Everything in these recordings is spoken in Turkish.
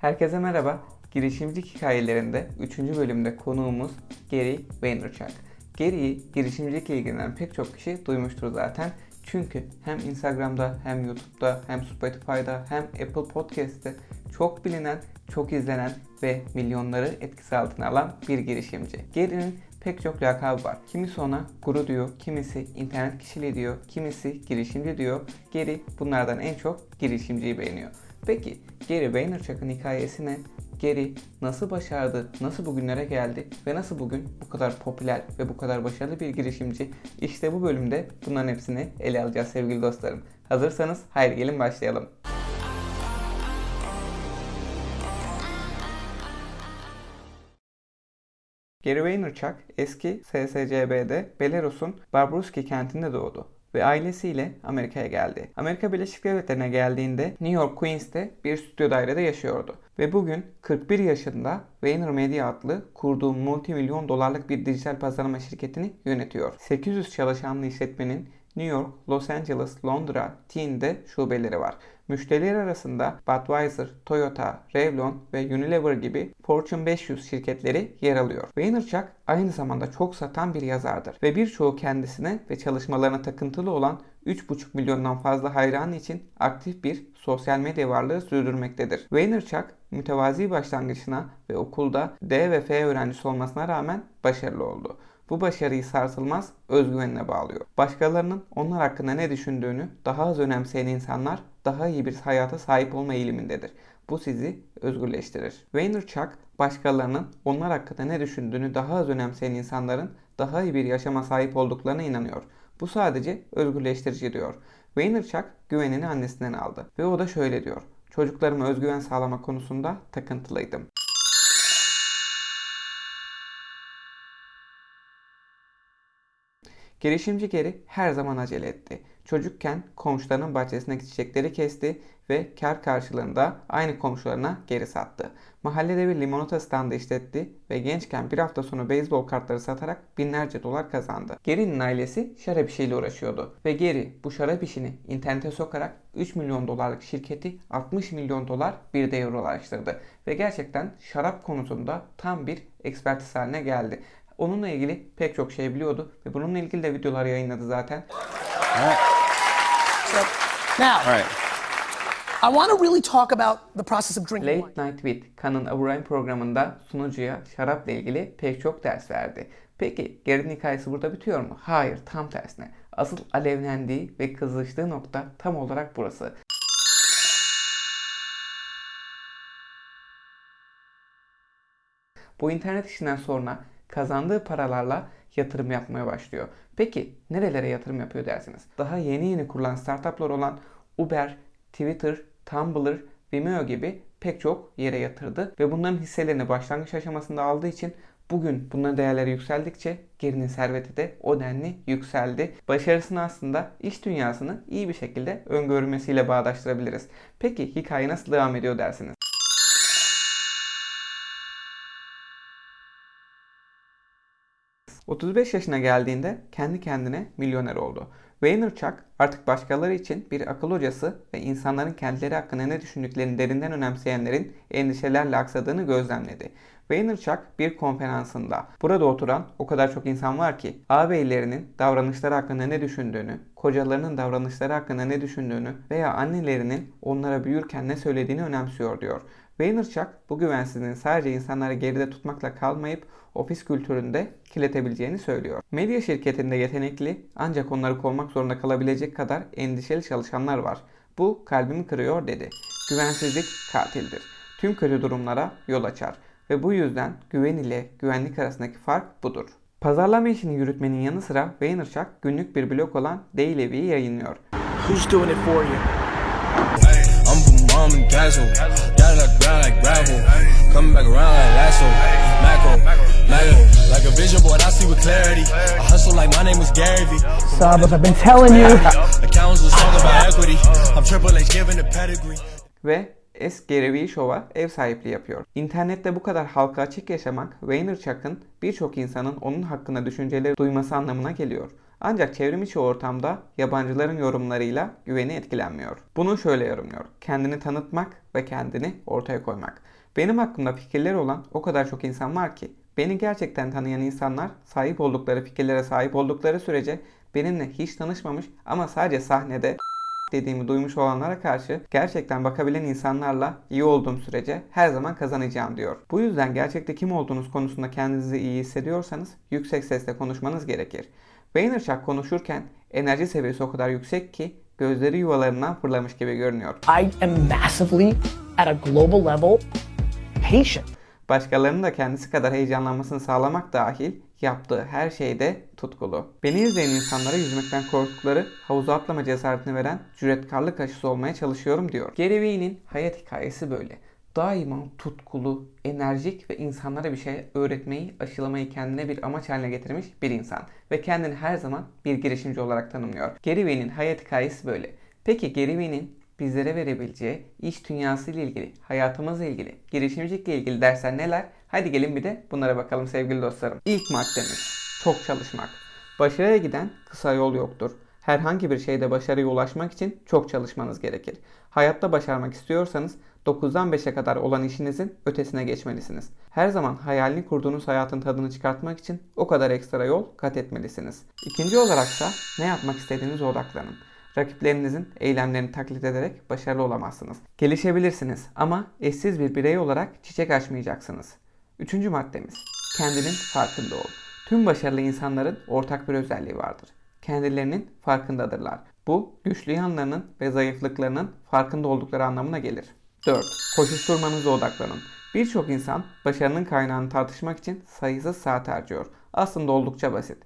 Herkese merhaba. Girişimcilik hikayelerinde 3. bölümde konuğumuz Gary Vaynerchuk. Gary'i girişimcilikle ilgilenen pek çok kişi duymuştur zaten. Çünkü hem Instagram'da hem YouTube'da hem Spotify'da hem Apple Podcast'te çok bilinen, çok izlenen ve milyonları etkisi altına alan bir girişimci. Gary'nin pek çok lakabı var. Kimisi ona guru diyor, kimisi internet kişiliği diyor, kimisi girişimci diyor. Gary bunlardan en çok girişimciyi beğeniyor. Peki Gary Vaynerchuk'un hikayesi ne? Gary nasıl başardı, nasıl bugünlere geldi ve nasıl bugün bu kadar popüler ve bu kadar başarılı bir girişimci? İşte bu bölümde bunların hepsini ele alacağız sevgili dostlarım. Hazırsanız haydi gelin başlayalım. Gary Vaynerchuk eski SSCB'de Belarus'un Barbaroski kentinde doğdu ve ailesiyle Amerika'ya geldi. Amerika Birleşik Devletleri'ne geldiğinde New York Queens'te bir stüdyo dairede yaşıyordu. Ve bugün 41 yaşında Vayner Media adlı kurduğu multimilyon dolarlık bir dijital pazarlama şirketini yönetiyor. 800 çalışanlı işletmenin New York, Los Angeles, Londra, Teen'de şubeleri var. Müşteriler arasında Budweiser, Toyota, Revlon ve Unilever gibi Fortune 500 şirketleri yer alıyor. Vaynerchuk aynı zamanda çok satan bir yazardır ve birçoğu kendisine ve çalışmalarına takıntılı olan 3,5 milyondan fazla hayranı için aktif bir sosyal medya varlığı sürdürmektedir. Vaynerchuk mütevazi başlangıçına ve okulda D ve F öğrencisi olmasına rağmen başarılı oldu. Bu başarıyı sarsılmaz özgüvenine bağlıyor. Başkalarının onlar hakkında ne düşündüğünü daha az önemseyen insanlar daha iyi bir hayata sahip olma eğilimindedir. Bu sizi özgürleştirir. Vaynerchuk başkalarının onlar hakkında ne düşündüğünü daha az önemseyen insanların daha iyi bir yaşama sahip olduklarına inanıyor. Bu sadece özgürleştirici diyor. Vaynerchuk güvenini annesinden aldı ve o da şöyle diyor. Çocuklarıma özgüven sağlama konusunda takıntılıydım. Girişimci Geri her zaman acele etti. Çocukken komşularının bahçesindeki çiçekleri kesti ve kar karşılığında aynı komşularına geri sattı. Mahallede bir limonata standı işletti ve gençken bir hafta sonra beyzbol kartları satarak binlerce dolar kazandı. Geri'nin ailesi şarap işiyle uğraşıyordu ve Geri bu şarap işini internete sokarak 3 milyon dolarlık şirketi 60 milyon dolar bir devre ulaştırdı ve gerçekten şarap konusunda tam bir ekspertiz haline geldi. Onunla ilgili pek çok şey biliyordu ve bununla ilgili de videolar yayınladı zaten. So now, All right. I want to really talk about the process of drinking Late wine. Night with Kan'ın Abraham programında sunucuya şarapla ilgili pek çok ders verdi. Peki Gary'nin hikayesi burada bitiyor mu? Hayır tam tersine. Asıl alevlendiği ve kızıştığı nokta tam olarak burası. Bu internet işinden sonra kazandığı paralarla yatırım yapmaya başlıyor. Peki nerelere yatırım yapıyor dersiniz? Daha yeni yeni kurulan startuplar olan Uber, Twitter, Tumblr, Vimeo gibi pek çok yere yatırdı ve bunların hisselerini başlangıç aşamasında aldığı için bugün bunların değerleri yükseldikçe gerinin serveti de o denli yükseldi. Başarısını aslında iş dünyasını iyi bir şekilde öngörmesiyle bağdaştırabiliriz. Peki hikaye nasıl devam ediyor dersiniz? 35 yaşına geldiğinde kendi kendine milyoner oldu. Vaynerchuk artık başkaları için bir akıl hocası ve insanların kendileri hakkında ne düşündüklerini derinden önemseyenlerin endişelerle aksadığını gözlemledi. Vaynerchuk bir konferansında burada oturan o kadar çok insan var ki ağabeylerinin davranışları hakkında ne düşündüğünü, kocalarının davranışları hakkında ne düşündüğünü veya annelerinin onlara büyürken ne söylediğini önemsiyor diyor. Vaynerchuk bu güvensizliğin sadece insanları geride tutmakla kalmayıp ofis kültüründe kirletebileceğini söylüyor. Medya şirketinde yetenekli ancak onları kovmak zorunda kalabilecek kadar endişeli çalışanlar var. Bu kalbimi kırıyor dedi. Güvensizlik katildir. Tüm kötü durumlara yol açar ve bu yüzden güven ile güvenlik arasındaki fark budur. Pazarlama işini yürütmenin yanı sıra Vaynerchuk günlük bir blog olan Daily V'yi yayınlıyor. Who's doing it for you? I'm mom and dazzle. Got it like ground like gravel. Coming back around like lasso. Macro, macro. Like a vision board, I see with clarity. I hustle like my name was Gary Vee. Sabbath, I've been telling you. Accountants was talking about equity. I'm Triple H giving the pedigree. ve Es Gary Vee Show'a ev sahipliği yapıyor. İnternette bu kadar halka açık yaşamak Vaynerchuk'un birçok insanın onun hakkında düşünceleri duyması anlamına geliyor. Ancak çevrim içi ortamda yabancıların yorumlarıyla güveni etkilenmiyor. Bunu şöyle yorumluyor. Kendini tanıtmak ve kendini ortaya koymak. Benim hakkımda fikirleri olan o kadar çok insan var ki beni gerçekten tanıyan insanlar sahip oldukları fikirlere sahip oldukları sürece benimle hiç tanışmamış ama sadece sahnede dediğimi duymuş olanlara karşı gerçekten bakabilen insanlarla iyi olduğum sürece her zaman kazanacağım diyor. Bu yüzden gerçekte kim olduğunuz konusunda kendinizi iyi hissediyorsanız yüksek sesle konuşmanız gerekir. Vaynerchuk konuşurken enerji seviyesi o kadar yüksek ki gözleri yuvalarından fırlamış gibi görünüyor. I am massively at a global level patient. Başkalarının da kendisi kadar heyecanlanmasını sağlamak dahil yaptığı her şeyde tutkulu. Beni izleyen insanlara yüzmekten korktukları havuza atlama cesaretini veren cüretkarlık aşısı olmaya çalışıyorum diyor. Gary Vee'nin hayat hikayesi böyle. Daima tutkulu, enerjik ve insanlara bir şey öğretmeyi, aşılamayı kendine bir amaç haline getirmiş bir insan. Ve kendini her zaman bir girişimci olarak tanımlıyor. Gary Vee'nin hayat hikayesi böyle. Peki Gary Vee'nin bizlere verebileceği iş dünyası ile ilgili, hayatımızla ilgili, girişimcilikle ilgili dersler neler? Hadi gelin bir de bunlara bakalım sevgili dostlarım. İlk maddemiz çok çalışmak. Başarıya giden kısa yol yoktur. Herhangi bir şeyde başarıya ulaşmak için çok çalışmanız gerekir. Hayatta başarmak istiyorsanız 9'dan 5'e kadar olan işinizin ötesine geçmelisiniz. Her zaman hayalini kurduğunuz hayatın tadını çıkartmak için o kadar ekstra yol kat etmelisiniz. İkinci olaraksa ne yapmak istediğinize odaklanın. Rakiplerinizin eylemlerini taklit ederek başarılı olamazsınız. Gelişebilirsiniz ama eşsiz bir birey olarak çiçek açmayacaksınız. Üçüncü maddemiz. Kendinin farkında ol. Tüm başarılı insanların ortak bir özelliği vardır. Kendilerinin farkındadırlar. Bu güçlü yanlarının ve zayıflıklarının farkında oldukları anlamına gelir. 4. Koşuşturmanıza odaklanın. Birçok insan başarının kaynağını tartışmak için sayısız saat harcıyor. Aslında oldukça basit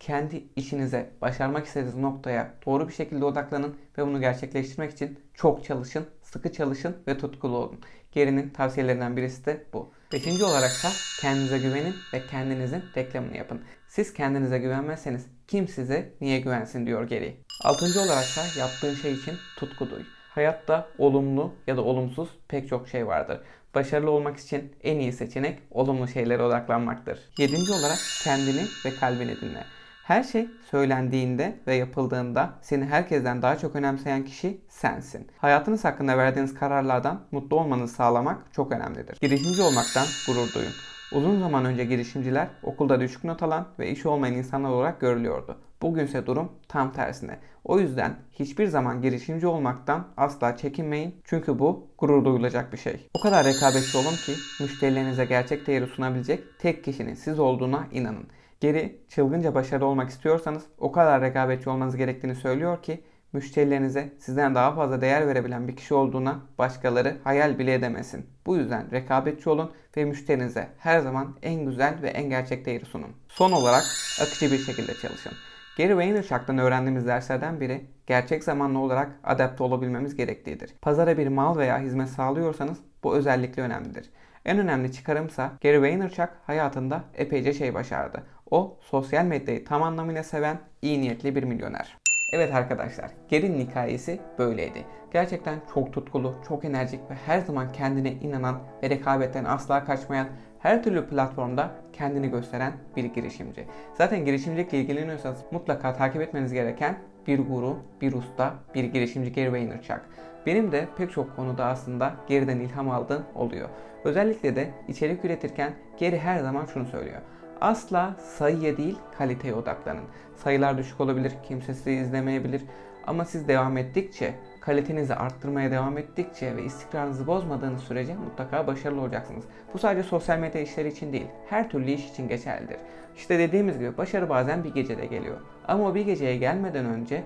kendi işinize, başarmak istediğiniz noktaya doğru bir şekilde odaklanın ve bunu gerçekleştirmek için çok çalışın, sıkı çalışın ve tutkulu olun. Geri'nin tavsiyelerinden birisi de bu. Beşinci olaraksa kendinize güvenin ve kendinizin reklamını yapın. Siz kendinize güvenmezseniz kim size niye güvensin diyor Geri. Altıncı olaraksa yaptığın şey için tutku duy. Hayatta olumlu ya da olumsuz pek çok şey vardır. Başarılı olmak için en iyi seçenek olumlu şeylere odaklanmaktır. Yedinci olarak kendini ve kalbini dinle. Her şey söylendiğinde ve yapıldığında seni herkesten daha çok önemseyen kişi sensin. Hayatınız hakkında verdiğiniz kararlardan mutlu olmanızı sağlamak çok önemlidir. Girişimci olmaktan gurur duyun. Uzun zaman önce girişimciler okulda düşük not alan ve iş olmayan insanlar olarak görülüyordu. Bugünse durum tam tersine. O yüzden hiçbir zaman girişimci olmaktan asla çekinmeyin çünkü bu gurur duyulacak bir şey. O kadar rekabetçi olun ki müşterilerinize gerçek değeri sunabilecek tek kişinin siz olduğuna inanın. Geri çılgınca başarılı olmak istiyorsanız o kadar rekabetçi olmanız gerektiğini söylüyor ki müşterilerinize sizden daha fazla değer verebilen bir kişi olduğuna başkaları hayal bile edemesin. Bu yüzden rekabetçi olun ve müşterinize her zaman en güzel ve en gerçek değeri sunun. Son olarak akıcı bir şekilde çalışın. Gary Vaynerchuk'tan öğrendiğimiz derslerden biri gerçek zamanlı olarak adapte olabilmemiz gerektiğidir. Pazara bir mal veya hizmet sağlıyorsanız bu özellikle önemlidir. En önemli çıkarımsa Gary Vaynerchuk hayatında epeyce şey başardı. O sosyal medyayı tam anlamıyla seven iyi niyetli bir milyoner. Evet arkadaşlar, Gary'nin hikayesi böyleydi. Gerçekten çok tutkulu, çok enerjik ve her zaman kendine inanan ve rekabetten asla kaçmayan, her türlü platformda kendini gösteren bir girişimci. Zaten girişimcilikle ilgileniyorsanız mutlaka takip etmeniz gereken bir guru, bir usta, bir girişimci Gary Vaynerchuk. Benim de pek çok konuda aslında geriden ilham aldığım oluyor. Özellikle de içerik üretirken Gary her zaman şunu söylüyor. Asla sayıya değil kaliteye odaklanın. Sayılar düşük olabilir, kimse sizi izlemeyebilir ama siz devam ettikçe, kalitenizi arttırmaya devam ettikçe ve istikrarınızı bozmadığınız sürece mutlaka başarılı olacaksınız. Bu sadece sosyal medya işleri için değil, her türlü iş için geçerlidir. İşte dediğimiz gibi başarı bazen bir gecede geliyor. Ama o bir geceye gelmeden önce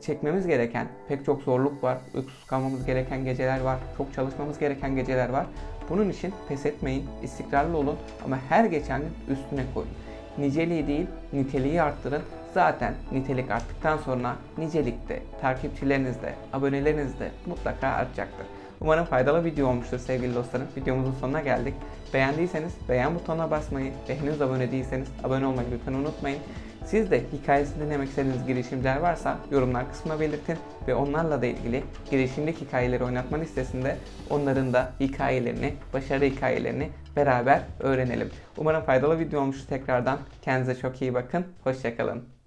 çekmemiz gereken pek çok zorluk var. Uykusuz kalmamız gereken geceler var. Çok çalışmamız gereken geceler var. Bunun için pes etmeyin, istikrarlı olun ama her geçen gün üstüne koyun. Niceliği değil, niteliği arttırın. Zaten nitelik arttıktan sonra nicelik de, takipçileriniz de, aboneleriniz de mutlaka artacaktır. Umarım faydalı video olmuştur sevgili dostlarım. Videomuzun sonuna geldik. Beğendiyseniz beğen butonuna basmayı ve henüz abone değilseniz abone olmayı lütfen unutmayın. Siz de hikayesini dinlemek istediğiniz girişimciler varsa yorumlar kısmına belirtin ve onlarla da ilgili girişimlik hikayeleri oynatma listesinde onların da hikayelerini, başarı hikayelerini beraber öğrenelim. Umarım faydalı video olmuştur tekrardan. Kendinize çok iyi bakın. Hoşçakalın.